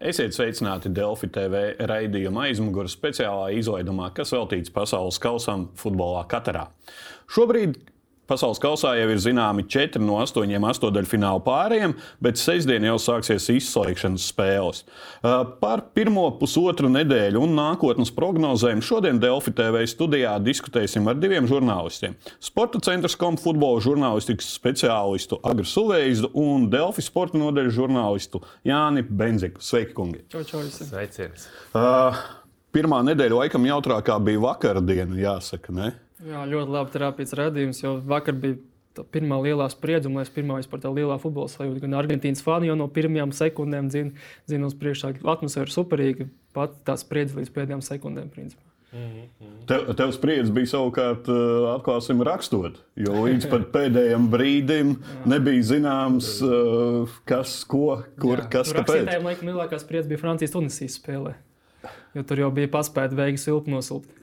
Esiet sveicināti Delfi TV raidījuma aizmugurē speciālā izlaidumā, kas veltīts pasaules kausam futbolā Katarā. Šobrīd Pasaules kausā jau ir zināmi 4 no 8 astotdaļfināla pārējiem, bet sestdien jau sāksies izslēgšanas spēles. Par pirmo pusotru nedēļu un nākotnes prognozēm šodien Delfi TV studijā diskutēsim ar diviem žurnālistiem. Sporta centra kom futbola žurnālistikas speciālistu Agru Suveizdu un Delfi sporta nodeļu žurnālistu Jāni Benziku. Sveiki, kungi! Čau, čau. Sveiciens! Uh, pirmā nedēļa laikam jautrākā bija vakardiena, jāsaka. Ne? Jā, ļoti labi terapijas redzējums, jo vakar bija tā pirmā lielā spriedzuma, es pirmā par tādu lielā futbola sajūtu. Gan Argentīnas fani jau no pirmajām sekundēm zina, zina uz priekšā, ka atmosfēra ir superīga, pat tā spriedze līdz pēdējām sekundēm. Principā. Mm -hmm. Tev, tev spriedzes bija savukārt, uh, atklāsim, rakstot. Jo līdz pēdējiem brīdim nebija zināms, uh, kas, ko, kur, Jā. kas, kāpēc. Rakstītājiem laikam lielākā spriedzes bija Francijas-Tunisijas spēlē. Jo tur jau bija paspēta veiksmi silpi nosilpt.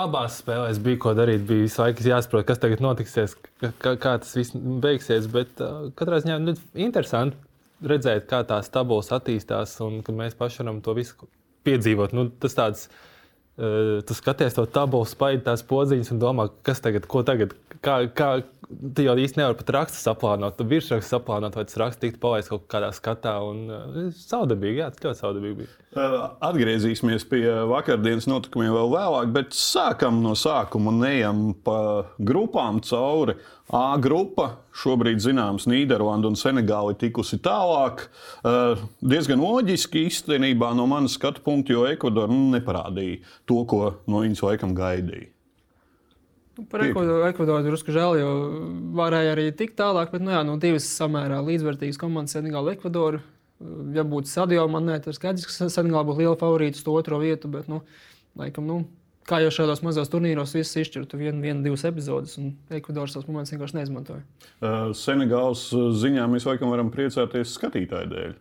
Abās spēlēs bija ko darīt. Bija visu laiku jāsaprot, kas tagad notiksies, kā, kā tas viss beigsies. Bet uh, katrā ziņā nu, interesanti redzēt, kā tās tabulas attīstās un ka mēs paši varam to visu piedzīvot. Nu, tas tāds, uh, tu skaties to tabulu, spaidi tās podziņas un domā, kas tagad, ko tagad, kā, kā, tu jau īsti nevari pat rakstu saplānot, tu virsrakstu saplānot, vai tas raksts tiktu palaists kaut kādā skatā. Un, saudabīgi, jā, tas ļoti saudabīgi bija. Atgriezīsimies pie vakardienas notikumiem vēl vēlāk, bet sākam no sākuma un ejam pa grupām cauri. A grupa šobrīd zināms, Nīderlanda un Senegāla tikusi tālāk. Uh, diezgan loģiski īstenībā no manas skatu punkta, jo Ekvadora nu, neparādīja to, ko no viņas laikam gaidīja. Nu, par Ekvadoru, Ekvadoru drusku žēl, jo varēja arī tikt tālāk, bet nu, jā, no divas samērā līdzvērtīgas komandas Senegāla un Ekvadoru. Ja būtu Sadio Manē, tad skaidrs, ka Senegāla būtu liela favorīta uz to otro vietu, bet, nu, laikam, nu, kā jau šādos mazos turnīros, viss izšķirtu vienu, vienu, divas epizodes, un Ekvadoras tos momentus vienkārši neizmantoja. Uh, Senegāls ziņā mēs laikam varam priecāties skatītāju dēļ.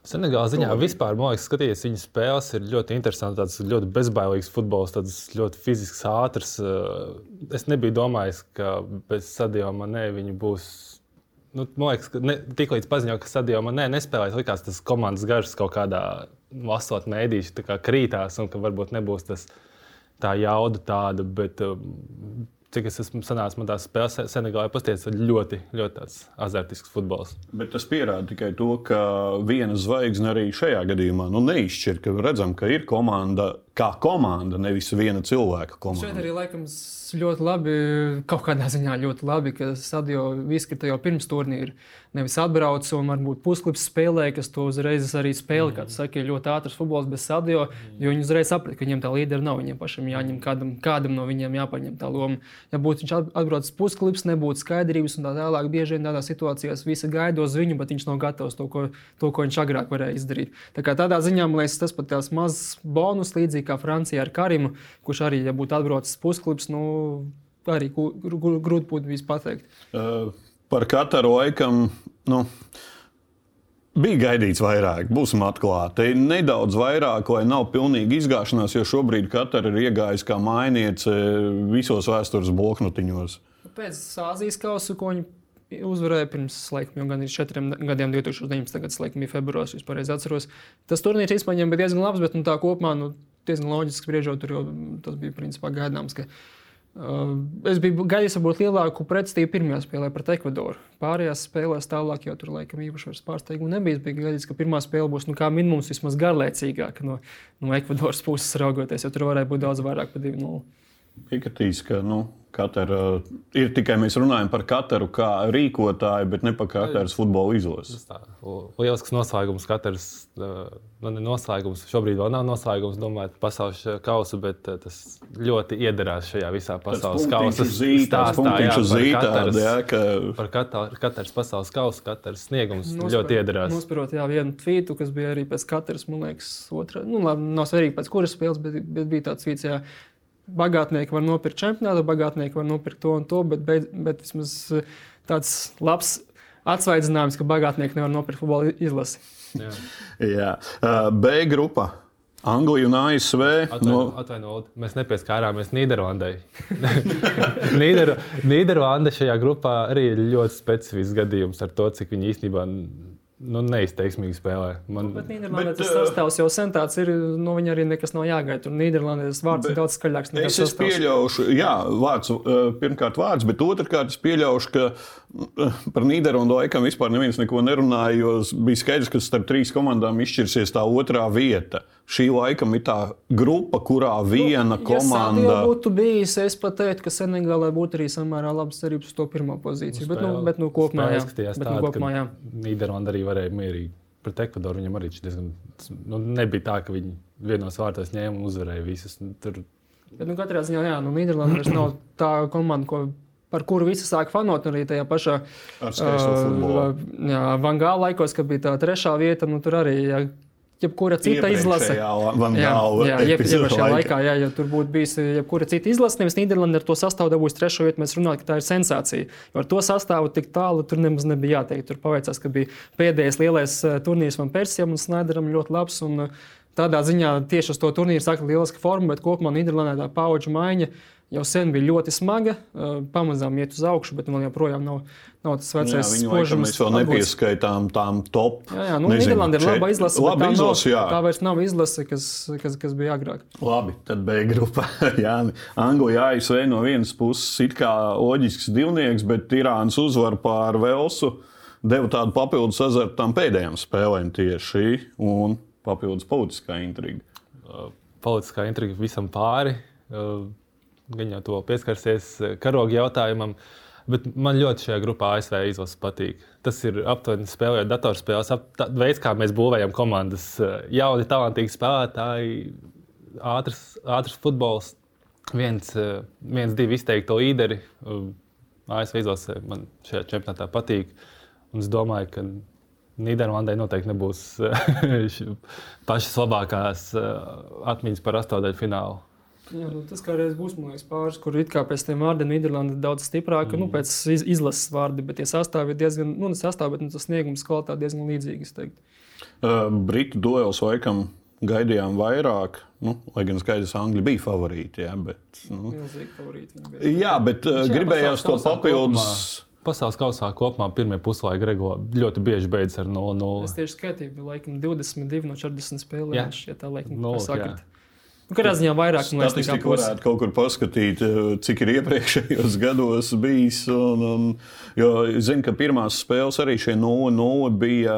Senegāla ziņā vispār, man liekas, skatīties viņas spēles ir ļoti interesanti. Tāds ļoti bezbailīgs futbols, tāds ļoti fizisks, ātrs. Es nebiju domājis, ka bez Sadio Manē viņi būs. Nu, man liekas, ka tiklīdz paziņoja, ka Sadio Manē nespēlēs, likās tas komandas garš kaut kādā lasot mēdīši kā krītās un ka varbūt nebūs tas tā jauda tāda. Bet, eh, cik es esmu sanācis, man tās spēles Senegālē pasties, ļoti, ļoti azartisks futbols. Bet tas pierāda tikai to, ka viena zvaigzne arī šajā gadījumā nu, neizšķir, ka redzam, ka ir komanda kā komanda, nevis viena cilvēka komanda. Šeit arī laikam ļoti labi, kaut kādā ziņā ļoti labi, ka Sadio izkrita jau pirms turnīra. Nevis atbrauc un varbūt pusklips spēlē, kas to uzreiz arī spēlē. Mm. Kā tu saki, ir ļoti ātrs futbols bez Sadio, mm. jo viņi uzreiz saprata, ka viņiem tā līdera nav. Viņiem pašam jāņem kādam, kādam no viņiem jāpaņem tā loma. Ja būtu viņš atbraucis pusklips, nebūtu skaidrības un tā tālāk. Bieži vien tādās situācijās visi gaida uz viņu, bet viņš nav gatavs to, ko, to, ko viņš agrāk varēja izdarīt. Tā kā tādā ziņā man liekas, tas pat tās mazs bonus līdzīgi kā Francijā ar Karimu, kurš arī, ja būtu atbraucis pusklubs, nu, arī grūti būtu vispār pateikt. Uh, par katru laikam. Nu. Bija gaidīts vairāk, būsim atklāti. Nedaudz vairāk, lai nav pilnīgi izgāšanās, jo šobrīd katra ir iegājusi kā mainiece visos vēstures bloknotiņos. Pēc Āzijas kausa, ko viņi uzvarēja pirms laikam, jau gan četriem gadiem, 2019. gada laikam, bija februāris, ja pareizi atceros. Tas turnīrs īstenībā bija diezgan labs, bet nu, tā kopumā nu, diezgan loģiski spriežot, tur jau tas bija principā gaidāms. Ka, es biju gaidījis varbūt lielāku pretstību pirmajā spēlē pret Ekvadoru. Pārējās spēlēs tālāk jau tur laikam īpaši vairs pārsteigumu nebija. Es biju gaidījis, ka pirmā spēle būs nu, minimums vismaz garlaicīgāka no, no Ekvadoras puses raugoties, jo tur varēja būt daudz vairāk par 2-0. Piekritīs, ka nu, Katara, ir tikai mēs runājam par katru kā rīkotāju, bet ne par katras futbola izlasi. Lielisks noslēgums. Katrs, nu, noslēgums. Šobrīd vēl nav noslēgums, domājot par pasaules kausu, bet tas ļoti iederās šajā visā pasaules kausa stāstā. Jā, par katrs, jā, ka... par katru, katrs pasaules kausa, katrs sniegums Nospēr, ļoti iederās. Nosperot jā, vienu tvītu, kas bija arī pēc katras, man liekas, otrā. Nu, labi, nav svarīgi pēc kuras spēles, bet, bet bija tāds tvīts. Jā, bagātnieki var nopirkt čempionātu, bagātnieki var nopirkt to un to, bet, bet, bet vismaz eh, tāds labs atsvaidzinājums, ka bagātnieki nevar nopirkt futbola izlasi. Jā. Jā. Uh, B grupa. Anglija un ASV. Atvainojiet, no... mēs nepieskārāmies Nīderlandai. Nīderlanda šajā grupā arī ir ļoti specifisks gadījums ar to, cik viņi īstenībā nu, neizteiksmīgi spēlē. Man... Bet Nīderlandē tas sastāvs jau sen tāds ir. Nu, viņi arī nekas nav jāgaida. Tur Nīderlandē tas vārds bet, ir daudz skaļāks. Es, es pieļaušu, jā, vārds, pirmkārt vārds, bet otrkārt es pieļaušu, ka par Nīderlandu laikam vispār neviens neko nerunāja, jo bija skaidrs, ka starp trīs komandām izšķirsies tā otrā vieta. Šī laikam ir tā grupa, kurā viena nu, komanda. Ja būtu bijis, es pat teiktu, ka Senegālē būtu arī samērā labas cerības uz to pirmo pozīciju. Nu, bet, nu, bet nu, kopumā, jā. Bet, nu, kopumā, jā. Nīderlanda arī varēja mierīgi pret Ekvadoru. Viņam arī diezgan, nu, nebija tā, ka viņi vienos vārtos ņēma un uzvarēja visus. Nu, tur... Bet, nu, katrā ziņā, jā, nu, Nīderlanda vairs nav tā komanda, ko par kuru visi sāk fanot. Arī tajā pašā uh, Vangāla laikos, kad bija tā trešā vieta, nu, tur arī. Jā, jebkura cita izlase. Jā, jā jeb, iepriekšējā laikā, jā, ja tur būtu bijusi jebkura cita izlase, nevis Nīderlanda ar to sastāvu dabūs trešo vietu, mēs runājam, ka tā ir sensācija. Jo ar to sastāvu tik tālu tur nemaz nebija jāteikt. Tur paveicās, ka bija pēdējais lielais eh, turnīrs man Persijam un Snaideram ļoti labs. Un, eh, Tādā ziņā tieši uz to turnīru saka lieliska forma, bet kopumā Nīderlandē tā paudžu maiņa jau sen bija ļoti smaga, pamazām iet uz augšu, bet man joprojām nav, nav tas vecais spožums. Mēs vēl nepieskaitām tām top. Jā, jā nu, Nīderlanda ir laba izlase, laba tā, izlase nav, tā vairs nav izlase, kas, kas, kas bija agrāk. Labi, tad B grupa. jā, Anglija, ASV no vienas puses it kā loģisks divnieks, bet Irānas uzvar pār Velsu deva tādu papildus azartu tam pēdējām spēlēm tieši un papildus politiskā intriga. Politiskā intriga visam pāri. Uh, Viņa jau to pieskarsies eh, karoga jautājumam. Bet man ļoti šajā grupā ASV izlase patīk. Tas ir aptuveni spēlējot datorspēles, ap, tā, veids, kā mēs būvējam komandas. Eh, jauni, talantīgi spēlētāji, ātrs, ātrs futbols, viens, eh, viens divi izteikti līderi. ASV izlase man šajā čempionātā patīk. Un es domāju, ka Nīderlandē noteikti nebūs pašas labākās atmiņas par astotdaļu finālu. Jā, nu, tas kādreiz būs liekas, pāris, kur it kā pēc tam vārdiem Nīderlanda ir daudz stiprāka, nu, mm. nu, pēc iz, izlases vārdi, bet tie sastāvi ir diezgan, nu, ne sastāvi, bet nu, tas sniegums kvalitāte diezgan līdzīgas. Uh, Britu duels laikam gaidījām vairāk. Nu, lai gan skaidrs, ka Angļi bija favorīti. Jā, bet, nu, favorīti jā, bet uh, gribējās to papildus. Kopumā. Pasaules kausā kopumā pirmie puslaika regulāri ļoti bieži beidzas ar 0-0. Es tieši skaitīju, laikam 22 no 40 spēlēm. Jā, šie tā laikam pasakot. Nu, Katrā ziņā vairāk no tā statistiku varētu kaut kur paskatīt, eh, cik ir iepriekšējos gados bijis. Un, un, jo zinu, ka pirmās spēles arī šie 0-0 bija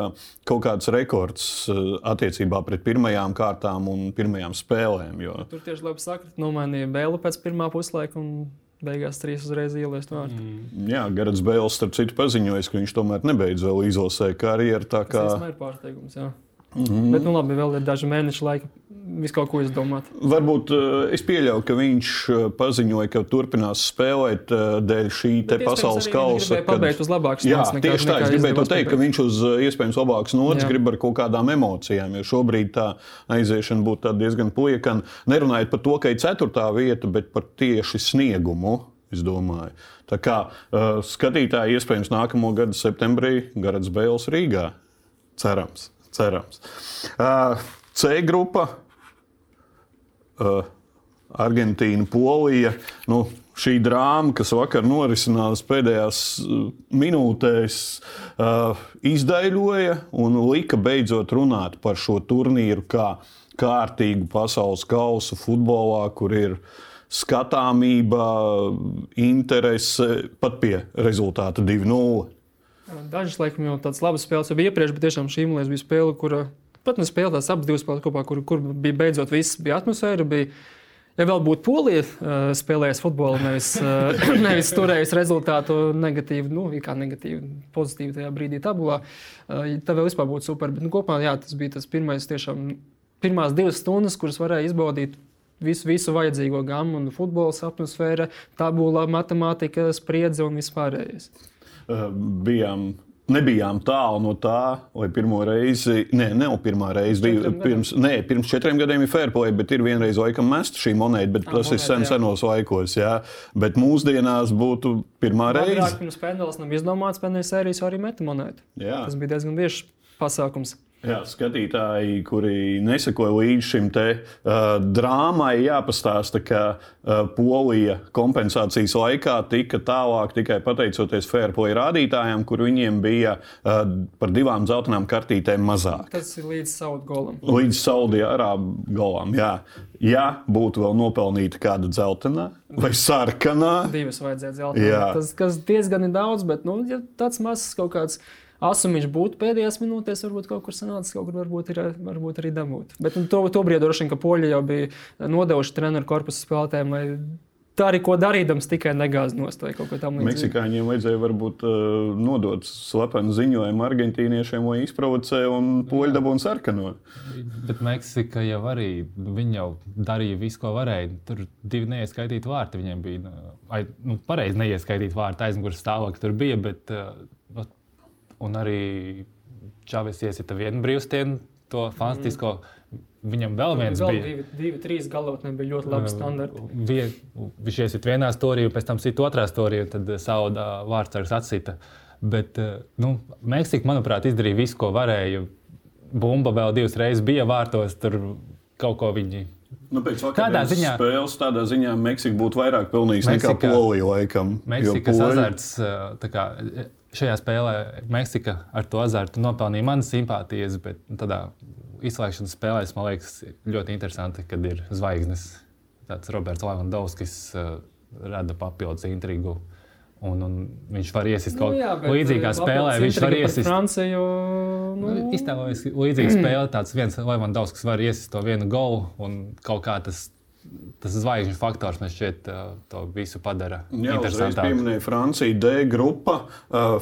kaut kāds rekords eh, attiecībā pret pirmajām kārtām un pirmajām spēlēm. Jo... Tur tieši labi sakot, nomainīja Bēlu pēc pirmā puslaika. Un... Beigās trīs uzreiz ielaist vārdu. Mm. Jā, Garants Bēls, starp citu, paziņoja, ka viņš tomēr nebeidz vēl izlasē karjeru. Tā kā... Tas ir pārsteigums. Jā. Mm -hmm. Bet, nu, labi, vēl ir daži mēneši laika visu kaut ko izdomāt. Varbūt uh, es pieļauju, ka viņš uh, paziņoja, ka turpinās spēlēt uh, dēļ šī pasaules kausa. Kad... Pabeigt uz labākas nekā, tieši tā. Es gribēju teikt, ka viņš uz iespējams labākas nots grib ar kaut kādām emocijām, jo šobrīd tā aiziešana būtu diezgan pliekana. Nerunājot par to, ka ir ceturtā vieta, bet par tieši sniegumu. Es domāju, tā kā uh, skatītāji iespējams nākamo gadu septembrī Garants Bēls Rīgā. Cerams cerams. Uh, C grupa, uh, Argentīna, Polija. Nu, šī drāma, kas vakar norisinājās pēdējās minūtēs, uh, izdaļoja un lika beidzot runāt par šo turnīru kā kārtīgu pasaules kausu futbolā, kur ir skatāmība, interese pat pie rezultāta 2-0. Dažas, laikam, jau tādas labas spēles jau bija iepriekš, bet tiešām šī monēta bija spēle, kur pat ne spēlē tās abas divas spēles kopā, kur, kur bija beidzot viss, bija atmosfēra. Bija, Ja vēl būtu polija uh, spēlējis futbolu, nevis, uh, nevis turējis rezultātu negatīvu, nu, kā negatīvu, pozitīvu tajā brīdī tabulā, uh, tad vēl vispār būtu super. Bet nu, kopumā jā, tas bija tas pirmais, tiešām, pirmās divas stundas, kuras varēja izbaudīt visu, visu vajadzīgo gamu, un futbols, atmosfēra, tabula, matemātika, spriedze un vispārējais. Eh, bijām nebijām tālu no tā, lai pirmo reizi, ne, ne jau pirmā reize, bija pirms, ne, pirms četriem gadiem ir fairplay, bet ir vienreiz laikam mest šī monēta, bet ah, tas monēta, ir sen, jā. senos laikos. Jā. Bet mūsdienās būtu pirmā reize. Jā, pirms pendulas nav izdomāts, pendulas sērijas arī meta monētu. Jā. Tas bija diezgan bieži pasākums. Jā, skatītāji, kuri nesakoja līdz šim te, uh, drāmai, jāpastāsta, ka uh, Polija kompensācijas laikā tika tālāk tikai pateicoties Fairplay rādītājiem, kur viņiem bija uh, par divām zeltainām kartītēm mazāk. Tas ir līdz Saudi golam. Līdz Saudi Arābu golam, jā. Ja būtu vēl nopelnīta kāda dzeltenā vai sarkanā, Divas vajadzēja zelta. Tas kas diezgan ir daudz, bet nu, ja tāds mazs kaut kāds Asumiņš būtu pēdējās minūtēs, varbūt kaut kur sanācis, kaut kur varbūt, ir, varbūt arī dabūt. Bet nu, to, to brīdi droši vien, ka poļi jau bija nodevuši treneru korpusu spēlētājiem, lai tā arī ko darīdams, tikai negāzes nost vai kaut ko tamlīdzīgu. Meksikāņiem vajadzēja varbūt uh, nodot slepenu ziņojumu argentīniešiem, lai izprovocē un poļu dabūnu sarkano. Bet Meksika jau arī, viņi jau darīja visu, ko varēja. Tur divi neieskaitīti vārti viņiem bija. Ai, nu, pareizi neieskaitīti vārti aizmugures stāvoklis tur bija, bet uh, un arī Čāvis iesita vienu brīvstienu, to fantastisko. Mm. Viņam vēl viens vēl bija. Divi, divi trīs galotnē bija ļoti labi standarti. Vie, viņš iesita vienā storī, pēc tam cita otrā storī, un tad Sauda vārdsargs atsita. Bet nu, Meksika, manuprāt, izdarīja visu, ko varēja. Bumba vēl divas reizes bija vārtos, tur kaut ko viņi Nu, tādā ziņā, spēles, tādā ziņā Meksika būtu vairāk pelnījusi nekā Polija laikam. Meksikas azarts, kā, šajā spēlē Meksika ar to azartu nopelnīja manas simpātijas, bet tādā izslēgšanas spēlēs man liekas ļoti interesanti, kad ir zvaigznes. Tāds Roberts Levandovskis uh, rada papildus intrigu. Un, un viņš var iesist kaut kādā nu, līdzīgā spēlē. Viņš var iesist Franciju. Nu... Iztēloties līdzīgu spēli, tāds viens Levandovskis var iesist to vienu golu un kaut kā tas tas zvaigžņu faktors man šķiet to visu padara. Jā, uzreiz pieminēja Francija D grupa,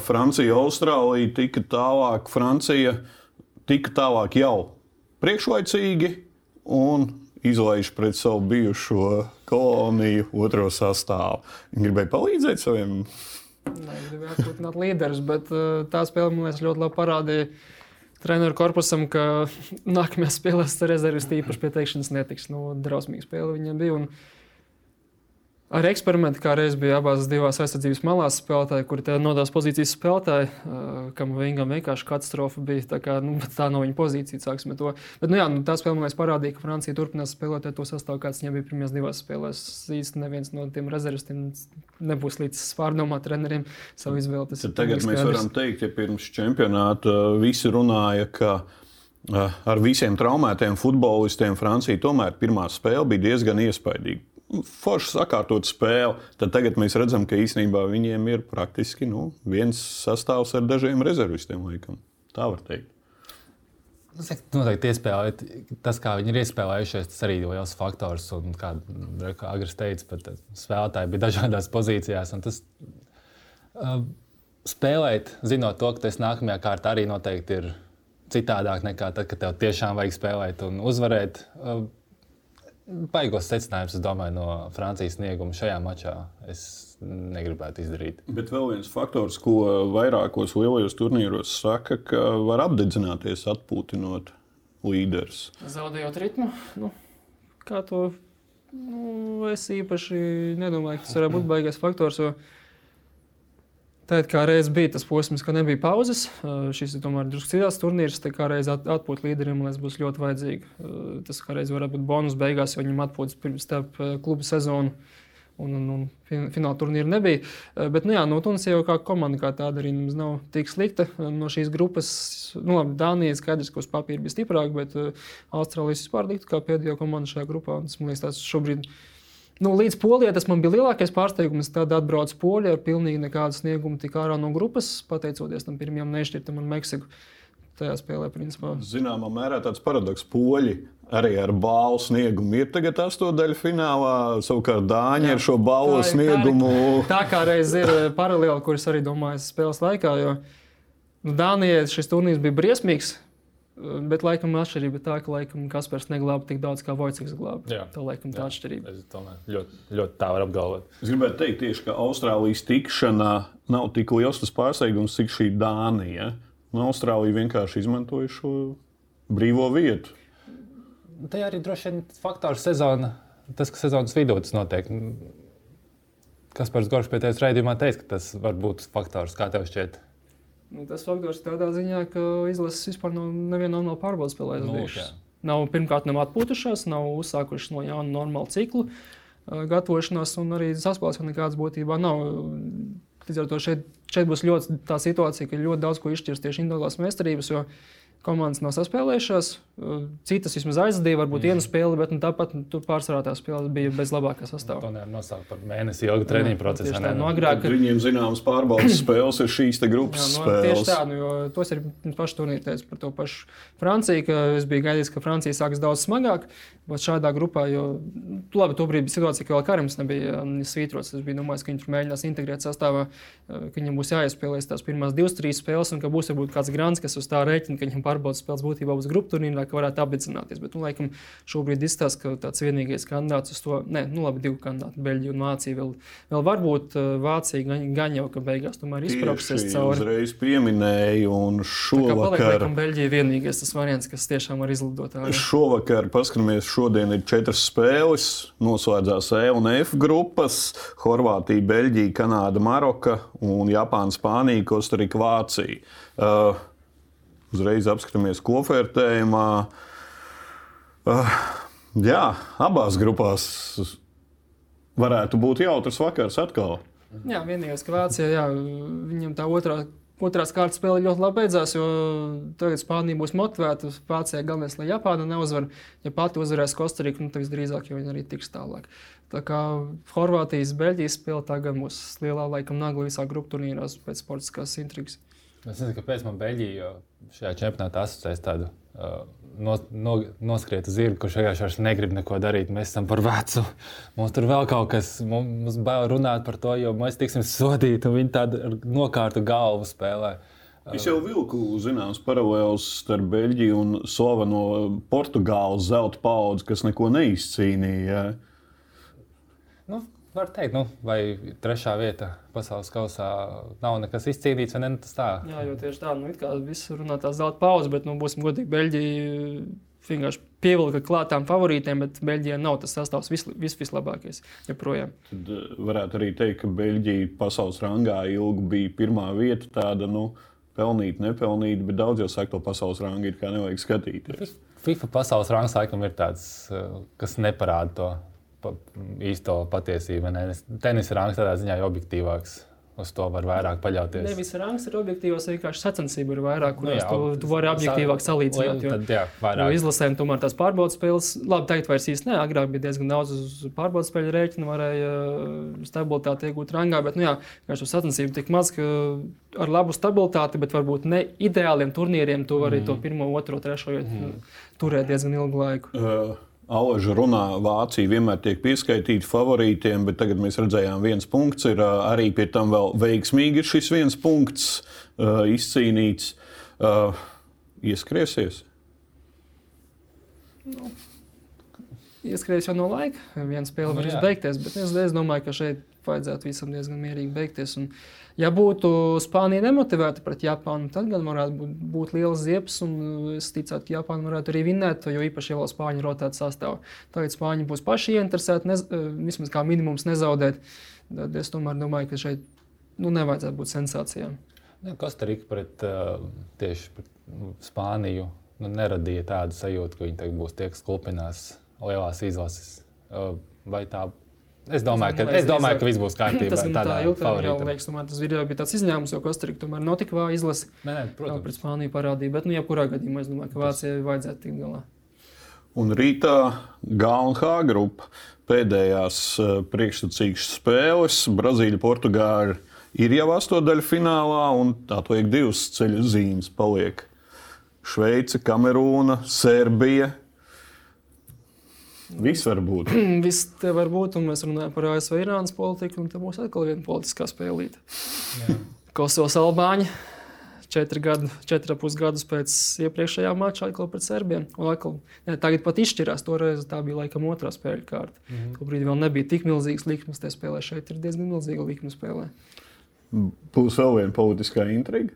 Francija, Austrālija, tika tālāk, Francija tika tālāk jau priekšlaicīgi un izlaiž pret savu bijušo koloniju otro sastāvu. Viņi gribēja palīdzēt saviem. Nē, gribēja atpūtināt līderus, bet tā spēle man liekas ļoti labi parādīja treneru korpusam, ka nākamajā spēlē rezerves īpaši pieteikšanas netiks. Nu, drausmīga spēle viņam bija. Un, Ar eksperimentu kā reiz bija abās divās aizsardzības malās spēlētāji, kuri nodās pozīcijas spēlētāji, kam Vingam vienkārši katastrofa bija. Tā, kā, nu, tā nav viņa pozīcija, sāksim to. Bet, nu, jā, nu, tā spēle liekas parādīja, ka Francija turpinās spēlēt to sastāvu, kāds viņam bija pirmajās divās spēlēs. Īsti neviens no tiem rezervistiem nebūs līdz pārdomāt treneriem savu izvēli. Tagad mēs varam teikt, ja pirms čempionāta visi runāja, ka ar visiem traumētiem futbolistiem Francija tomēr pirmā spēle bija diezgan iespaidīga forši sakārtot spēli, tad tagad mēs redzam, ka īsnībā viņiem ir praktiski nu, viens sastāvs ar dažiem rezervistiem. Laikam. Tā var teikt. Noteikti iespējams, tas, kā viņi ir iespēlējušies, tas arī ir liels faktors. Un, kā Agris teica, pat spēlētāji bija dažādās pozīcijās. Tas, uh, spēlēt, zinot to, ka tas nākamajā kārtā arī noteikti ir citādāk nekā tad, kad tev tiešām vajag spēlēt un uzvarēt. Uh, baigos secinājumus, es domāju, no Francijas snieguma šajā mačā. Es negribētu izdarīt. Bet vēl viens faktors, ko vairākos lielajos turnīros saka, ka var apdedzināties, atpūtinot līderus. Zaudējot ritmu, nu, kā to nu, es īpaši nedomāju, ka tas varētu būt baigais faktors. Jo Tad, kā reiz bija tas posms, ka nebija pauzes, šis ir tomēr drusku citās turnīrs, tad kā reiz atpūta līderiem, man liekas, būs ļoti vajadzīgi. Tas kā reiz varētu būt bonus beigās, jo viņam atpūtas pirms starp klubu sezonu. Un, un, un fināla turnīra nebija. Bet, nu, jā, no Tunisijas jau kā komanda kā tāda arī nav tik slikta. No šīs grupas, nu, labi, Dānija skaidrs, ka uz papīra bija stiprāka, bet Austrālijas vispār liktu kā pēdējā komanda šajā grupā. Tas, man liekas, tas šobrīd ir Nu, līdz polijai tas man bija lielākais pārsteigums. Tad atbraucu Polijā ar pilnīgi nekādu sniegumu, tik ārā no grupas, pateicoties tam pirmajam nešķirtam un Meksiku. Tajā spēlē, principā. Zināmā mērā tāds paradoks. Poļi arī ar balvu sniegumu ir tagad astotdaļu finālā. Savukārt Dāņi Jā, ar šo balvu tā, sniegumu. Tā, tā kā reiz ir eh, paralēli, kuras arī domāju spēles laikā. Jo nu, Dānijai šis turnīrs bija briesmīgs. Bet, laikam, atšķirība ir tā, ka laikam, Kaspars neglāba tik daudz, kā Vojciks glāba. Jā, tā laikam tā atšķirība. Es domāju, ļoti, ļoti tā var apgalvot. Es gribētu teikt, tieši, ka Austrālijas tikšana nav tik liels tas pārsteigums, cik šī Dānija. Nu, Austrālija vienkārši izmantoja šo brīvo vietu. Tā arī droši vien faktors sezona, tas, ka sezonas vidū tas notiek. Kaspars Goršs pie tevis raidījumā teica, ka tas var būt faktors, kā tev šķiet. Nu, tas faktors tādā ziņā, ka izlases vispār nav neviena normāla pārbaudas spēlē. Nu, bijušas. nav pirmkārt nav atpūtušās, nav uzsākušas no jauna normāla cikla uh, gatavošanās, un arī saspēles nekādas būtībā nav. Līdz ar to šeit, šeit būs ļoti tā situācija, ka ļoti daudz ko izšķirs tieši individuālās meistarības, jo komandas nav saspēlējušās. Citas vismaz aizdīja, varbūt vienu spēli, bet nu, tāpat nu, tur pārsvarā tās spēles bija bez labākā sastāvā. To nevar nosaukt par mēnesi ilgu treniņu procesu. Tā, no agrāk, kad... Viņiem zināmas pārbaudas spēles ir šīs grupas jā, no, spēles. Tieši tā, nu, jo tos ir paši turnīri teica par to pašu Franciju, ka es biju gaidījis, ka Francija sāks daudz smagāk. Bet šādā grupā, jo nu, labi, tobrīd bija situācija, ka vēl Karims nebija svītrots. Es biju domājis, ka viņi tur mēģinās integrēt sastāvā, uh, ka viņam būs jāiespēlēs tās pirmās divas, trīs spēles, un ka būs varbūt kāds grants, kas uz tā rēķina, ka viņam pārbaudas spēles būtībā būs grupu turnīrā, ka varētu apdedzināties. Bet, nu, laikam, šobrīd izstāsta, ka tāds vienīgais kandidāts uz to, ne, nu, labi, divi kandidāti, Beļģija un Vācija. Vēl, vēl varbūt uh, Vācija gan, gan jau, ka beigās tomēr izbrauksies cauri. Uzreiz pieminēju, un šovakar. Paliek, Beļģija vienīgais tas variants, kas tiešām var izlidot. Šovakar paskatāmies šodien ir četras spēles. Noslēdzās E un F grupas - Horvātija, Beļģija, Kanāda, Maroka un Japāna, Spānija, Kostarika, Vācija. Uh, uzreiz apskatāmies kopvērtējumā. Uh, jā, abās grupās varētu būt jautrs vakars atkal. Jā, vienīgais, ka Vācijā jā, viņam tā otrā Otrās kārtas spēle ļoti labi beidzās, jo tagad Spānija būs motivēta. Vācijai galvenais, lai Japāna neuzvar. Ja pati uzvarēs Kostariku, nu, tad visdrīzāk viņi arī tiks tālāk. Tā kā Horvātijas, Beļģijas spēle tagad būs lielā laikam nagla visā grupu turnīros pēc sportiskās intrigas. Es nezinu, kāpēc man Beļģija šajā čempionātā asociēs tādu. Uh, no, no, noskriet uz zirga, kurš vienkārši negrib neko darīt. Mēs esam par vecu. Mums tur vēl kaut kas, mums bail runāt par to, jo mēs tiksim sodīti un viņi tādu nokārtu galvu spēlē. Es jau vilku zināmas paralēlas starp Beļģiju un slaveno Portugāles zelta paudzi, kas neko neizcīnīja. Nu, Var teikt, nu, vai trešā vieta pasaules kausā nav nekas izcīnīts, vai ne? Nu, tas tā. Jā, jo tieši tā, nu, it kā viss runā tā zelta pauze, bet, nu, būsim godīgi, Beļģija vienkārši pievilka klātām favorītiem, bet Beļģijā nav tas sastāvs vis, vis, vislabākais. Joprojām. Tad eh, varētu arī teikt, ka Beļģija pasaules rangā ilgi bija pirmā vieta. Tāda, nu, pelnīt, nepelnīt, bet daudz jau saka, to pasaules rangu ir kā nevajag skatīties. FIFA pasaules rangs laikam ir tāds, eh, kas neparāda to pa, īsto patiesību. Ne? Tenisa rangs tādā ziņā ir objektīvāks. Uz to var vairāk paļauties. Nevis rangs ir objektīvs, vienkārši sacensība ir vairāk, kurās nu, jā, tu, tu vari objektīvāk salīdzināt. Jo, tad, jā, vairāk. jo izlasēm tomēr tās pārbaudas spēles, labi, tagad vairs īsti ne, agrāk bija diezgan daudz uz pārbaudas spēļu rēķina, varēja uh, stabilitāti iegūt rangā, bet, nu jā, vienkārši sacensība tik maz, ka ar labu stabilitāti, bet varbūt ne ideāliem turnīriem tu vari mm. to pirmo, otro, trešo mm. turēt diezgan ilgu laiku. Uh. Alaža runā, Vācija vienmēr tiek pieskaitīta favorītiem, bet tagad mēs redzējām, viens punkts ir arī pie tam vēl veiksmīgi šis viens punkts uh, izcīnīts. Uh, ieskriesies? Nu, ieskries jau no laika. Viena spēle var nu, beigties, bet es, es domāju, ka šeit vajadzētu visam diezgan mierīgi beigties. Un, uh, Ja būtu Spānija nemotivēta pret Japānu, tad gan varētu būt, būt liels ziepes, un es ticētu, ka Japāna varētu arī vinēt, jo īpaši jau Spāņu rotētu sastāvā. Tagad Spāņi būs paši ieinteresēti, eh, vismaz kā minimums nezaudēt. Tad es tomēr domāju, ka šeit nu, nevajadzētu būt sensācijām. Kostarika pret uh, tieši pret nu, Spāniju nu, neradīja tādu sajūtu, ka viņi būs tie, kas klupinās lielās izlases. Vai tā Es domāju, ka, es domāju, ka viss būs kārtībā. tas tā ilgtermiņā liekas, tomēr tas video bija tāds izņēmums, jo Kostarika tomēr nav tik vāja izlase. Nē, nē, protams. Pret Spāniju parādīja, bet, nu, jebkurā gadījumā es domāju, ka Vācijai vajadzētu tikt galā. Un rītā G un H grupa pēdējās eh, priekšsacīgas spēles. Brazīļa, Portugāla ir jau astotdaļu finālā, un tā to ir divas ceļu zīmes paliek. Šveice, Kamerūna, Serbija, Viss var būt. Viss te var būt, un mēs runājam par ASV Irānas politiku, un te būs atkal viena politiskā spēlīte. Kosovas Albāņi. Četri gadi, četri pus gadus pēc iepriekšējā mača atkal pret Serbiem. Atkal, ne, tagad pat izšķirās. Toreiz tā bija laikam otrā spēļu kārta. Mm -hmm. Tobrīd vēl nebija tik milzīgas likmes tajā spēlē. Šeit ir diezgan milzīga likme spēlē. Būs vēl viena politiskā intriga.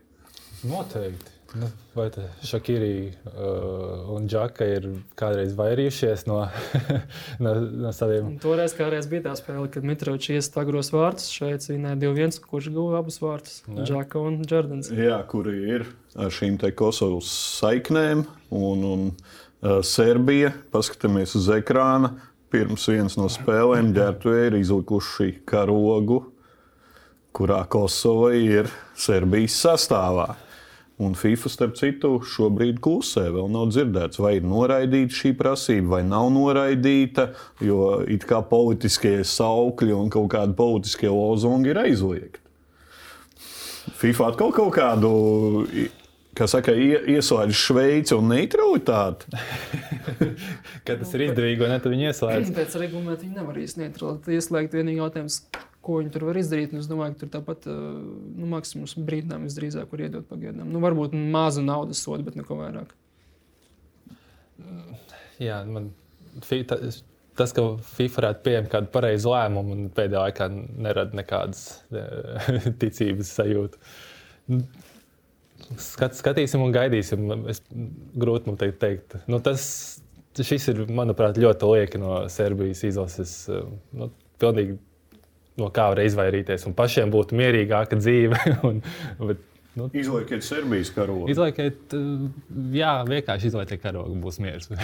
Noteikti. Nu, vai Šakīri uh, un Džaka ir kādreiz vairījušies no, no, no saviem? Un toreiz kādreiz bija tā spēle, kad Mitrovičs iestāja agros vārtus. Šeit vinēja 2-1, kurš guva abus vārtus - Džaka un Jordans. Jā, kuri ir ar šīm te Kosovas saiknēm un, un uh, Serbija. Paskatāmies uz ekrāna. Pirms vienas no spēlēm ģērbtuvēji ir izlikuši karogu, kurā Kosova ir Serbijas sastāvā. Un FIFA, starp citu, šobrīd klusē. Vēl nav dzirdēts, vai ir noraidīta šī prasība, vai nav noraidīta. Jo it kā politiskie saukļi un kaut kādi politiskie lozungi ir aizliegti. FIFA atkal kaut kādu, kā saka, ieslēdz Šveici un neutralitāti. Kad tas ir izdevīgi, ne, tad viņi ieslēdz. Pēc reglamenta viņi nevar ieslēgt. Vienīgi jautājums, ko viņi tur var izdarīt. Es domāju, ka tur tāpat nu, maksimums brīdinājums visdrīzāk var iedot pagaidām. Nu, varbūt mazu naudas sodu, bet neko vairāk. Jā, man tas, ka FIFA varētu pieņemt kādu pareizu lēmumu un pēdējā laikā nerada nekādas ticības sajūtu. Skat, skatīsim un gaidīsim. Es grūti man teikt. teikt. Nu, tas, šis ir, manuprāt, ļoti lieki no Serbijas izlases. Nu, pilnīgi no kā var izvairīties, un pašiem būtu mierīgāka dzīve. un, bet, nu, izlaikiet Serbijas karogu. Izlaikiet, jā, vienkārši izlaikiet karogu, būs miers.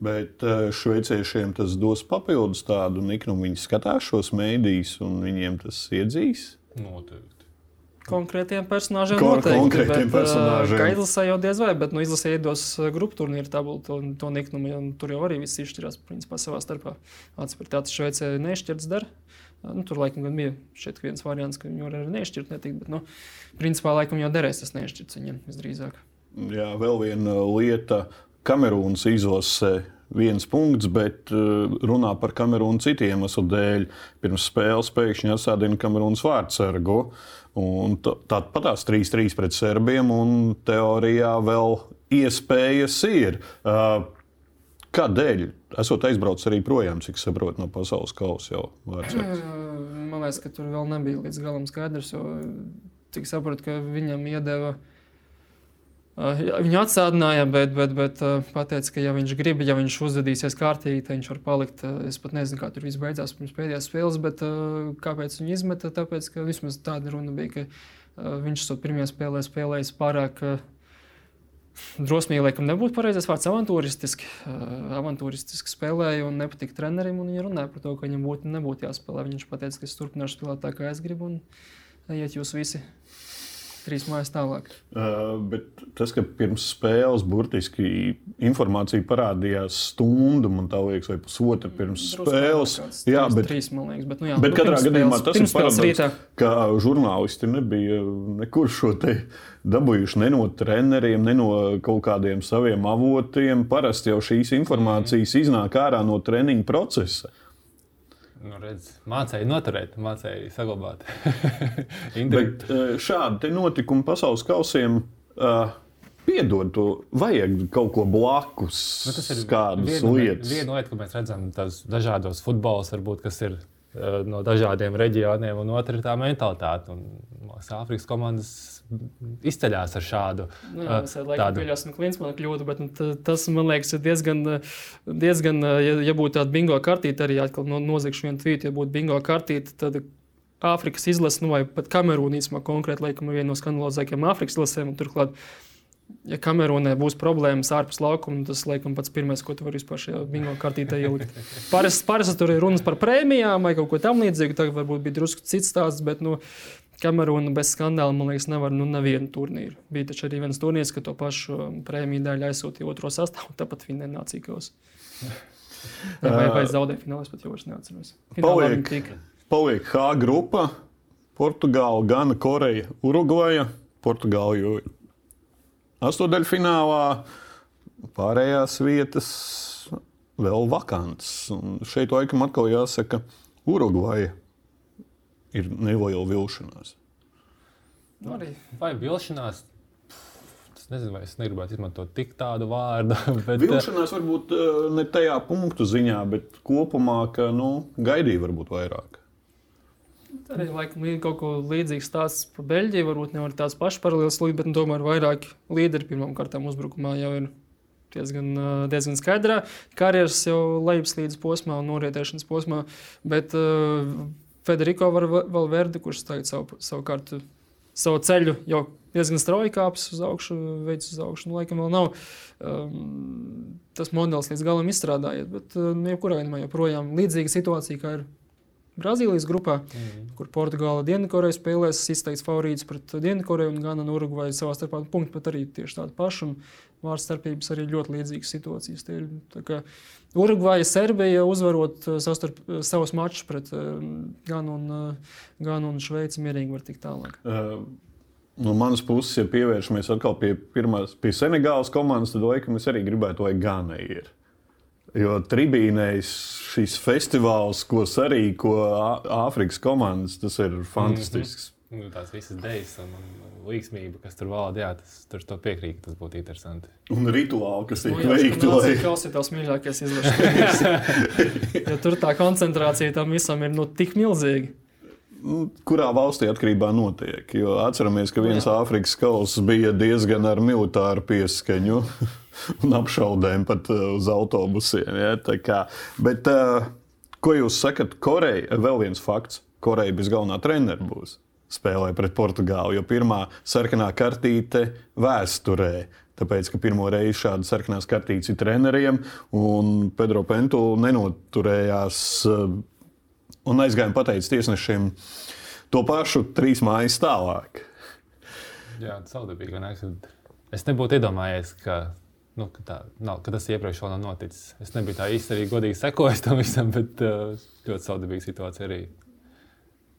Bet šveiciešiem tas dos papildus tādu niknumu. Viņi skatās šos mēdījus, un viņiem tas iedzīs. Noteikti. Konkrētiem personāžiem Kon noteikti. Konkrētiem bet, personāžiem. Kā izlasē jau diez vai, bet nu, izlasē iedos grupu turnīru tabulu to, to niknumu, un tur jau arī viss izšķirās principā savā starpā. Atspērtāts Šveicē nešķirts dara. Nu, tur laikam bija šeit viens variants, ka viņi var arī nešķirt, netikt, bet, nu, principā, laikam jau derēs tas nešķirts viņiem visdrīzāk. Jā, vēl viena lieta. Kamerūnas izlasē viens punkts, bet runā par Kamerūnu citu iemeslu dēļ. Pirms spēles pēkšņi atsādina Kamerūnas vārdsargu. Tāpat tās 3-3 pret serbiem, un teorijā vēl iespējas ir. Kādēļ? Esot aizbraucis arī projām, cik saprotu, no pasaules kausa jau vārdsargs. Man liekas, ka tur vēl nebija līdz galam skaidrs, jo cik saprotu, ka viņam iedeva. Viņu atsādināja, bet, bet, bet pateica, ka, ja viņš grib, ja viņš uzvedīsies kārtīgi, tad viņš var palikt. Es pat nezinu, kā tur viss beidzās pirms pēdējās spēles, bet kāpēc viņu izmeta? Tāpēc, ka vismaz tāda runa bija, ka viņš to pirmajā spēlē spēlējis pārāk drosmīgi, laikam, nebūtu pareizais vārds, avantūristiski. Uh, avantūristiski spēlēja un nepatika trenerim. Viņa runāja par to, ka viņam būtu, nebūtu jāspēlē. Viņš teica, ka es turpināšu spēlēt tā, kā es gribu, un iet jūs visi trīs mājas tālāk. Uh, bet tas, ka pirms spēles burtiski informācija parādījās stundu, man liekas, vai pusotru pirms Drusku spēles. kāds Jā, trīs, bet, trīs, man liekas, bet, nu, jā, bet nu, katrā gadījumā spēles- tas ir paradoks, ka žurnālisti nebija nekur šo te dabūjuši ne no treneriem, ne no kaut kādiem saviem avotiem. Parasti jau šīs informācijas iznāk ārā no treniņa procesa. Nu, redz, mācēja noturēt, mācēja saglabāt. Bet eh, šādi notikumi pasaules kausiem uh, piedod vajag kaut ko blakus, Nu, tas ir kādas viena, lietas. Viena lieta, ko mēs redzam, tas dažādos futbolos, varbūt, kas ir uh, no dažādiem reģioniem, un otra ir tā mentalitāte. Un, Āfrikas komandas izceļas ar šādu Nu, jā, es uh, tādu. pieļausim, ka viens man kļūda, bet nu, ta- tas, man liekas, ir diezgan, diezgan ja, ja būtu tāda bingo kartīte, arī atkal no, nozagšu vienu tvītu, ja būtu bingo kartīte, tad Āfrikas izlase, nu, vai pat Kamerūna īsumā konkrēti, laikam, ir viena no skandalozākajām Āfrikas izlasēm, un turklāt, ja Kamerūnai būs problēmas ārpus laukuma, tas, laikam, pats pirmais, ko tu vari vispār šajā bingo kartītē ielikt. Parasti paras, tur ir runas par prēmijām vai kaut ko tamlīdzīgu, tagad varbūt bija drusku cits stāsts, bet, nu, Kamerūna bez skandāla, man liekas, nevar nu, nevienu turnīru. Bija taču arī viens turnīrs, ka to pašu um, prēmiju dēļ aizsūtīja otro sastāvu, tāpat viņa nenāca ikos. Vai, vai zaudēja finālā, es pat jau vairs neatceros. Paliek. Paliek H grupa, Portugāla, Gana, Koreja, Urugvaja. Portugāla astotdaļfinālā, pārējās vietas vēl vakants. Un šeit laikam atkal jāsaka, Urugvaja ir neliela vilšanās. Nu, arī Vai vilšanās? Es nezinu, vai es negribētu izmantot tik tādu vārdu. Bet, uh, Vilšanās varbūt eh, ne tajā punktu ziņā, bet kopumā, ka nu, gaidīja varbūt vairāk. Arī laikam ir kaut ko līdzīgu stāsts par Beļģiju. Varbūt nevar tās pašas paralēlas līderi, bet nu, tomēr vairāk līderi pirmām kārtām uzbrukumā jau ir diezgan, diezgan skaidrā. Karjeras jau lejupslīdes posmā un norietēšanas posmā. Bet uh, Federico Valverde, kurš tagad savu, savukārt savu ceļu jau diezgan strauji kāpjas uz augšu, veids uz augšu. Nu, laikam vēl nav um, tas modelis līdz galam izstrādājies, bet uh, jebkurā gadījumā joprojām līdzīga situācija, kā ir Brazīlijas grupā, mm. kur Portugāla Dienvidkoreja spēlēs izteikts favorīts pret Dienvidkoreju un Gana un Urugvaju savā starpā punktu, bet arī tieši tādu pašu. Vārds starpības arī ļoti līdzīgas situācijas. Tie ir Urugvaja, Serbija uzvarot uh, savstarp, uh, savus mačus pret uh, Ganu un, Ganu un Šveici mierīgi var tikt tālāk. Uh. No manas puses, ja pievēršamies atkal pie, pirmās, pie Senegālas komandas, tad laikam es arī gribētu, lai Gana ir. Jo tribīnēs šis festivāls, ko sarīko Āfrikas komandas, tas ir fantastisks. Mm -hmm. nu, tās visas idejas un, līgsmība, kas tur valda, jā, tas tur piekrīt, tas būtu interesanti. Un rituāli, kas tiek nu, veikti. Lai... Tas ir tavs mīļākais izlašanas. ja tur tā koncentrācija tam visam ir nu, tik milzīga. Nu, kurā valstī atkarībā notiek? Jo atceramies, ka viens Āfrikas kausa bija diezgan ar militāru pieskaņu. un apšaudēm pat uh, uz autobusiem. Ja? Bet, uh, ko jūs sakat? Koreja, vēl viens fakts. Koreja bez galvenā treneru būs spēlē pret Portugāli, jo pirmā sarkanā kartīte vēsturē. Tāpēc, ka pirmo reizi šāda sarkanās kartītes ir treneriem, un Pedro Pentu nenoturējās un aizgāja un pateica tiesnešiem to pašu trīs mājas tālāk. Jā, tas ir saudabīgi. Es nebūtu iedomājies, ka nu, ka, tā, nav, ka tas iepriekš vēl nav noticis. Es nebiju tā īsti arī godīgi sekojis tam visam, bet uh, ļoti saudabīga situācija arī.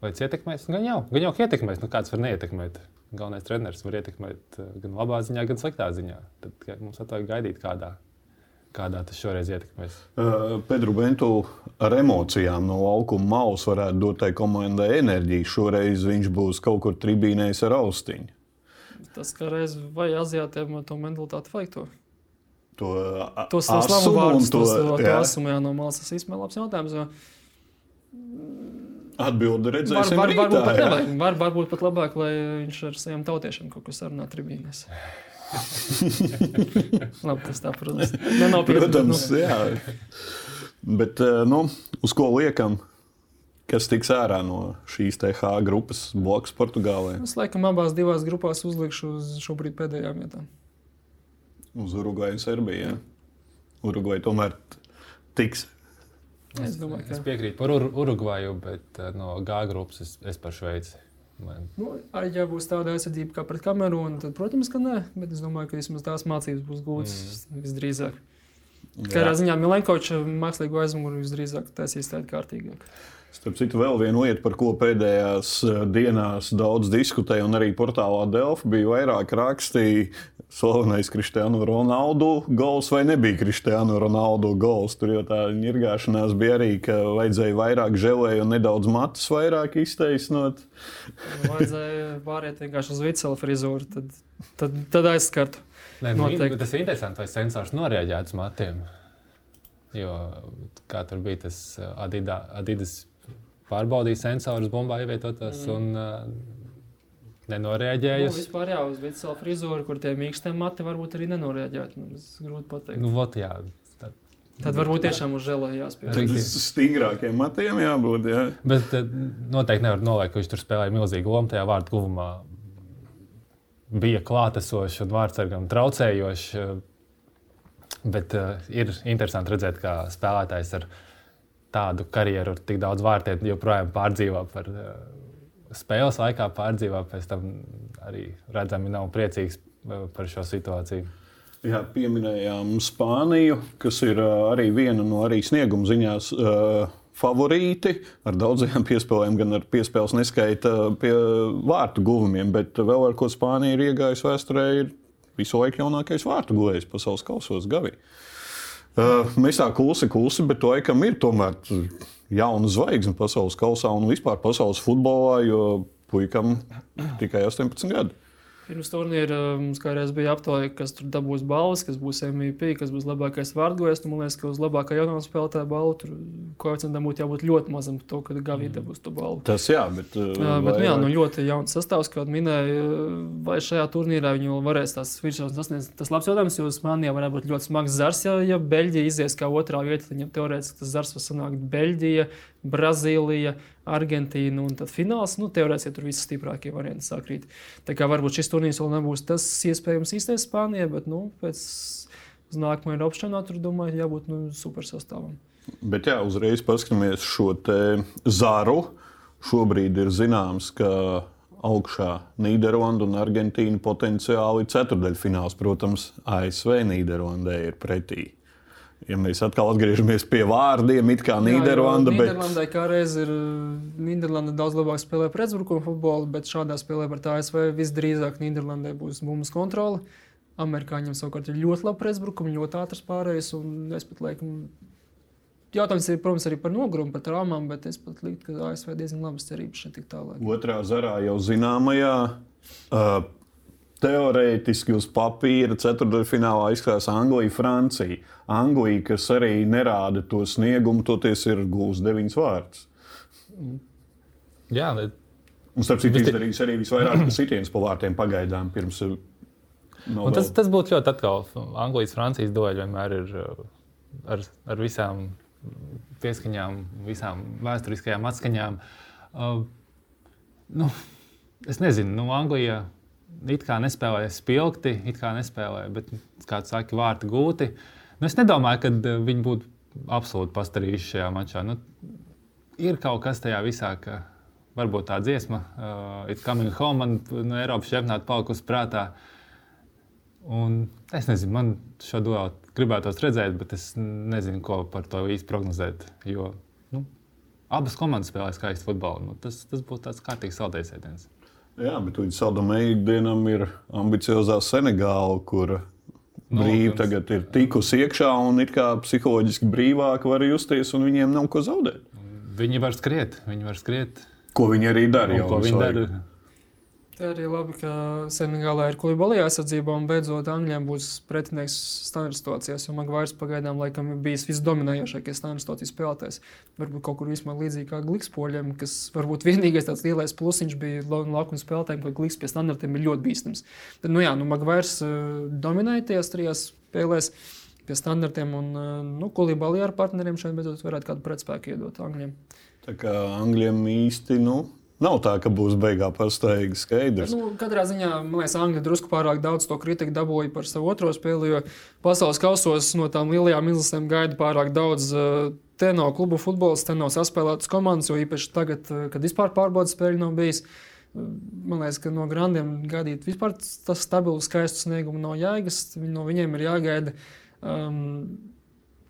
Vai tas ietekmēs? Gan jau, gan jau ietekmēs. Nu, kāds var neietekmēt? Galvenais treneris var ietekmēt uh, gan labā ziņā, gan sliktā ziņā. Tad mums atvajag gaidīt, kādā, kādā tas šoreiz ietekmēs. Uh, Pedro Bentu ar emocijām no laukuma malas varētu dot tai komandai enerģiju. Šoreiz viņš būs kaut kur tribīnēs ar austiņu. Tas, kā reiz vai aziātiem to mentalitāti vajag to to tos slavu vārdus, to, to, to asumu jā, no malas. Tas īstenībā labs jautājums. Jo... Atbildi redzēsim. Var, var, varbūt, pat nevajag, var, varbūt pat labāk, lai viņš ar saviem tautiešiem kaut ko sarunā tribīnēs. Labi, tas tā, protams. Nenopietni. Protams, nu. jā. Bet, nu, uz ko liekam? Kas tiks ārā no šīs TH grupas bloks Portugālē? Es laikam abās divās grupās uzlikšu uz šobrīd pēdējām vietām uz Urugvaju un Serbiju. Ja? Urugvaju tomēr tiks. Es, domāju, ka... es piekrītu par Ur Urugvaju, bet uh, no G grupas es, es par Šveici. Man. Nu, ja būs tāda aizsardzība kā pret Kamerūnu, tad, protams, ka nē. Bet es domāju, ka vismaz tās mācības būs gūtas mm. visdrīzāk. Katrā ziņā Milankoviča mākslīgo aizmuguri visdrīzāk taisīs tādu kārtīgāku. Starp citu, vēl viena lieta, par ko pēdējās eh, dienās daudz diskutēja, un arī portālā Delfa bija vairāk rakstīja, slavenais Kristiānu Ronaldu gols vai nebija Kristiānu Ronaldu gols. Tur jau tā nirgāšanās bija arī, ka vajadzēja vairāk žēlēju un nedaudz matus vairāk iztaisnot. vajadzēja pāriet vienkārši uz vicela frizūru, tad, tad, tad aizskartu. Nē, nu, tas ir interesanti, vai sensors noreaģētu uz matiem. Jo kā tur bija tas uh, Adidas pārbaudīja sensorus bumbā ievietotos mm. un uh, nenorēģēja. Nu, vispār jā, uz Vitsela frizūru, kur tie mīkstie mati varbūt arī nenorēģētu. Nu, tas grūti pateikt. Nu, vot, jā. Tad, Tad varbūt tiešām uz žēlē jāspēj. Tad stingrākiem matiem jābūt. Jā. Bet noteikti nevar noliekt, ka viņš tur spēlēja milzīgu lomu tajā vārdu guvumā. Bija klātesošs un vārdsargam traucējošs. Bet uh, ir interesanti redzēt, kā spēlētājs ar viņa tādu karjeru, tik daudz vārtiem joprojām pārdzīvo par uh, spēles laikā, pārdzīvo pēc tam arī redzami nav priecīgs uh, par šo situāciju. Jā, pieminējām Spāniju, kas ir uh, arī viena no arī snieguma ziņās. Uh, favorīti ar daudziem piespēlēm, gan ar piespēles neskaita pie vārtu guvumiem, bet vēl ar ko Spānija ir iegājusi vēsturē, ir visu laiku jaunākais vārtu guvējs pasaules kausos Gavi. Uh, mēs tā klusi, klusi, bet to laikam ir tomēr jauna zvaigzne pasaules kausā un vispār pasaules futbolā, jo puikam tikai 18 gadi. Pirms turnīra mums kādreiz bija aptaujā, kas tur dabūs balvas, kas būs MVP, kas būs labākais vārdgojs. Man liekas, ka uz labākā jaunā spēlētāja balvu tur koeficientam būtu jābūt ļoti mazam par to, ka Gavīda Mm. būs to balvu. Tas jā, bet. Jā, bet nu, jā, nu, ļoti jauns sastāvs, kā minēja, vai šajā turnīrā viņi vēl varēs tās virsmas sasniegt. Tas labs jautājums, jo Spānijā varētu būt ļoti smags zars, ja, ja Beļģija izies kā otrā vieta, tad viņam teorētiski tas zars var sanākt Beļģija, Brazīlija, Argentīna un tad fināls. Nu, teorētiski tur visi stiprākie varianti sakrīt. Tā kā varbūt šis turnīrs vēl nebūs tas iespējams īstais Spānijai, bet nu, pēc uz nākamā Eiropas tur domāju, jābūt nu, super sastāvam. Bet jā, uzreiz paskatāmies šo te zaru. Šobrīd ir zināms, ka augšā Nīderlanda un Argentīna potenciāli ceturdaļfināls. Protams, ASV Nīderlandē ir pretī. Ja mēs atkal atgriežamies pie vārdiem, it kā Nīderlanda, bet Nīderlandai kā reiz ir Nīderlanda daudz labāk spēlē pretuzbrukuma futbolu, bet šādā spēlē pret ASV visdrīzāk Nīderlandē būs bumbas kontrole. Amerikāņiem savukārt ir ļoti labi pretuzbrukumi, ļoti ātrs pārējais. un Es pat laikam, jautājums ir, protams, arī par nogurumu, par traumām, bet es pat liktu, ka ASV diezgan labas cerības šeit tik tālāk. otrā zarā jau zināmajā. Uh, Teorētiski uz papīra ceturdaļfinālā izskatās Anglija, Francija. Anglija, kas arī nerāda to sniegumu, toties ir gūs deviņas vārds. Jā, ne- Un, starp citu, Bet izdarījis arī visvairāk sitienus pa vārtiem pagaidām. Pirms, nav Un tas, tas būtu ļoti atkal. Anglijas-Francijas dueļi vienmēr ir uh, ar, ar visām pieskaņām, visām vēsturiskajām atskaņām. Uh, nu, es nezinu, nu, Anglijā it kā nespēlēja spilgti, it kā nespēlēja, bet, kā tu saki, vārti gūti. Nu, es nedomāju, ka uh, viņi būtu absolūti pastarījuši šajā mačā. Nu, ir kaut kas tajā visā, ka varbūt tā dziesma, uh, it kā Coming Home, man no Eiropas čempionāta palikusi prātā. Un es nezinu, man šo duelu gribētos redzēt, bet es nezinu, ko par to īsti prognozēt. Jo nu, abas komandas spēlē skaistu futbolu. Nu, tas, tas būtu tāds kārtīgs saldējs ēdiens. Jā, bet līdz saldamai dienam ir ambiciozā Senegāla, kur brīvi protams. tagad ir tikusi iekšā un it kā psiholoģiski brīvāk var justies, un viņiem nav ko zaudēt. Viņi var skriet, viņi var skriet. Ko viņi arī dara? Jau ko viņi dara? Arī labi, ka Senegālā ir klibalija aizsardzība un beidzot Angļiem būs pretinieks standarta situācijās. Jo Magvairs pagaidām laikam ir bijis visdominējošākais standarta situācijas spēlētājs. Varbūt kaut kur vismaz līdzīgi kā Glikspoļiem, kas varbūt vienīgais tāds lielais plusiņš bija laukuma spēlētājiem, ka Gliks pie standartiem ir ļoti bīstams. Tad, nu jā, nu Magvairs uh, dominēja tajās trijās spēlēs. Pie standartiem, un uh, nu, kolībālī ar partneriem šeit beidzot varētu kādu pretspēku iedot Angļiem. Tā kā Angļiem īsti nu, nav tā, ka būs beigā pastaigā skaidrs. Nu, katrā ziņā, man liekas, Angļi drusku pārāk daudz to kritiku dabūja par savu otro spēli, jo pasaules kausos no tām lielajām izlasēm gaida pārāk daudz. eh, Te nav klubu futbols, te nav saspēlētas komandas, jo īpaši tagad, eh, kad vispār pārbaudas spēļu nav bijis. Eh, Man liekas, ka no grandiem gaidīt vispār tas stabils, skaists sniegums nav jēgas. Viņi- No viņiem ir jāgaida. Um,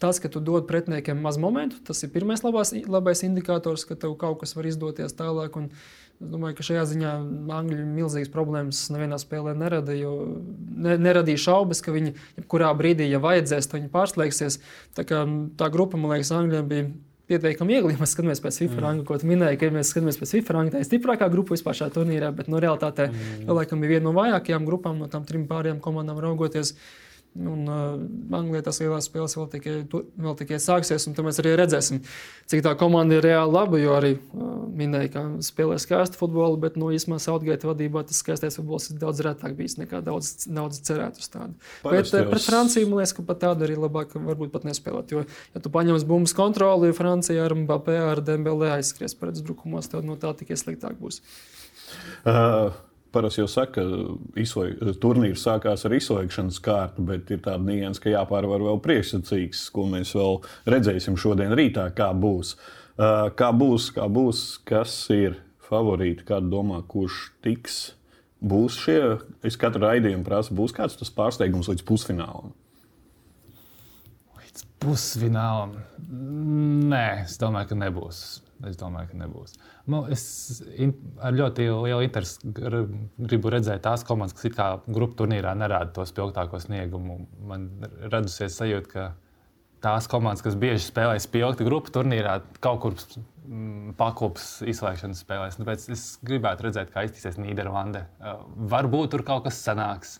Tas, ka tu dod pretiniekiem maz momentu, tas ir pirmais labās, labais indikators, ka tev kaut kas var izdoties tālāk. Un es domāju, ka šajā ziņā Angļu milzīgas problēmas nevienā spēlē nerada, ne, neradīja šaubas, ka viņi jebkurā brīdī, ja vajadzēs, to viņi pārslēgsies. Tā, kā, tā grupa, man liekas, Angļiem bija pietiekami viegli. Mēs skatāmies pēc FIFA ranga, ko tu minēji, ka mēs skatāmies pēc FIFA ranga, tā ir stiprākā grupa vispār šajā turnīrā, bet no realitātē mm. laikam bija viena no vājākajām grupām, no tām trim pārējām komandām raugoties. Un uh, Anglijā tas lielās spēles vēl tikai, tu- vēl tikai sāksies, un mēs arī redzēsim, cik tā komanda ir reāli laba. Jo arī uh, minēja, ka spēlē skaistu futbolu, bet no īstenībā Sautgaita vadībā tas skaistais futbols ir daudz retāk bijis nekā daudz, daudz cerētu uz tādu. Bet Parasti uh, jau pret Franciju man liekas, ka pat tādu arī labāk varbūt pat nespēlēt. Jo, ja tu paņemsi bumbas kontroli, Francija ar Mbappé, ar Dembélé aizskries pret uzbrukumos, tad no tā tikai sliktāk būs. Uh, Parasti jau saka, ka turnīrs sākās ar izslēgšanas kārtu, bet ir tāda nianses, ka jāpārvar vēl priekšsacīgs, ko mēs vēl redzēsim šodien rītā, kā būs. Kā būs, kā būs, kas ir favorīti, kāda domā, kurš tiks. Būs šie, es katru raidījumu prasu, būs kāds tas pārsteigums līdz pusfinālam. Līdz pusfinālam. Nē, es domāju, ka nebūs. Es domāju, ka nebūs. Nu, es in, ar ļoti lielu interesi gr- gribu redzēt tās komandas, kas kā grupu turnīrā nerāda to spilgtāko sniegumu. Man radusies sajūta, ka tās komandas, kas bieži spēlē spilgti grupu turnīrā, kaut kur mm, pakopes izslēgšanas spēlēs. Tāpēc es gribētu redzēt, kā iztīsies Nīderlande. Uh, varbūt tur kaut kas sanāks.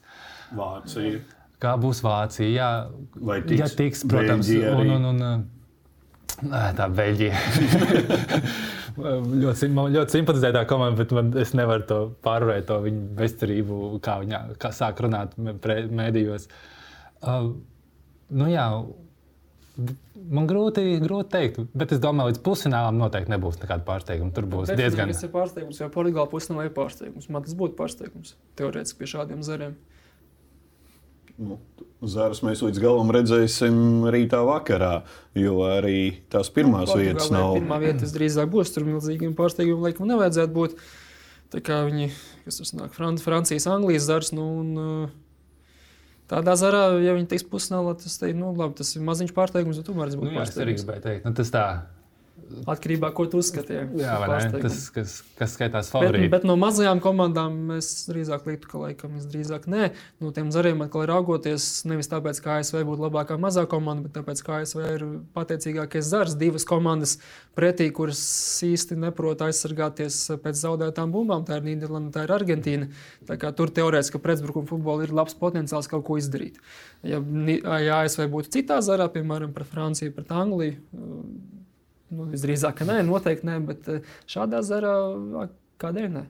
Vācija. Kā būs Vācija? Jā, Vai tiks ja tiks, protams, arī? un, un, un, Ā, tā Beļģija. ļoti, man ļoti simpatizē tā komanda, bet man, es nevaru to pārvarēt, to viņu bezcerību, kā viņa kā sāk runāt mēdījos. Uh, nu jā, man grūti, grūti pateikt, bet es domāju, līdz pusfinālam noteikti nebūs nekāda pārsteiguma. Tur būs diezgan. Tas ir pārsteigums, jo Portugāla pusē nav pārsteigums. Man tas būtu pārsteigums teorētiski pie šādiem zariem. Nu, Zārus mēs līdz galam redzēsim rītā vakarā, jo arī tās pirmās Portugālei vietas nav. Pirmā vieta visdrīzāk būs tur milzīgiem pārsteigumiem, laikam nevajadzētu būt. Tā kā viņi, kas tur sanāk, Fran Francijas, Anglijas zars, nu, un uh, tādā zarā, ja viņi tiks pusnālā, tas, te, nu, labi, tas ir maziņš pārsteigums, bet tomēr tas Nu, būtu jā, es arī pārsteigums. gribēju teikt, nu, tas tā. Atkarībā no tā, ko tu uzskati. Jā? Tas, kas, kas skaitās Bet, favorīti. bet no mazajām komandām es drīzāk liktu, ka laikam es drīzāk nē. No tiem zariem atkal raugoties nevis tāpēc, ka ASV būtu labākā mazā komanda, bet tāpēc, ka ASV ir pateicīgākais zars. Divas komandas pretī, kuras īsti neprot aizsargāties pēc zaudētām bumbām. Tā ir Nīderlanda, tā ir Argentīna. Tā tur teorētiski pretbrukuma futbolā ir labs potenciāls kaut ko izdarīt. Ja, ja ASV būtu citā zarā, piemēram, pret Franciju, pret Angliju, nu, visdrīzāk, ka nē, noteikti nē, bet eh, šādā zarā kādēļ ne?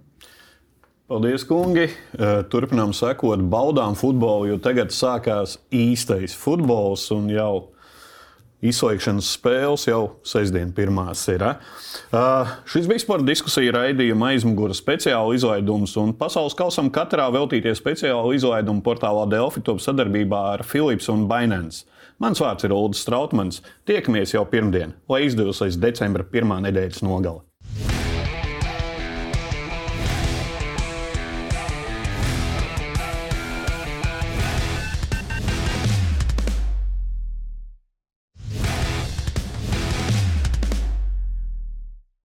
Paldies, kungi! Eh, Turpinām sekot, baudām futbolu, jo tagad sākās īstais futbols un jau izslēgšanas spēles jau sestdien pirmās ir. Uh, šis bija sporta diskusija raidījuma aizmugura speciāla izlaidums, un pasaules kausam katrā veltītie speciāla izlaiduma portālā Delfi top sadarbībā ar Philips un Binance. Mans vārds ir Ulrichs Strautmans. Tiekamies jau pirmdien, lai izdevusies decembra pirmā nedēļas nogale.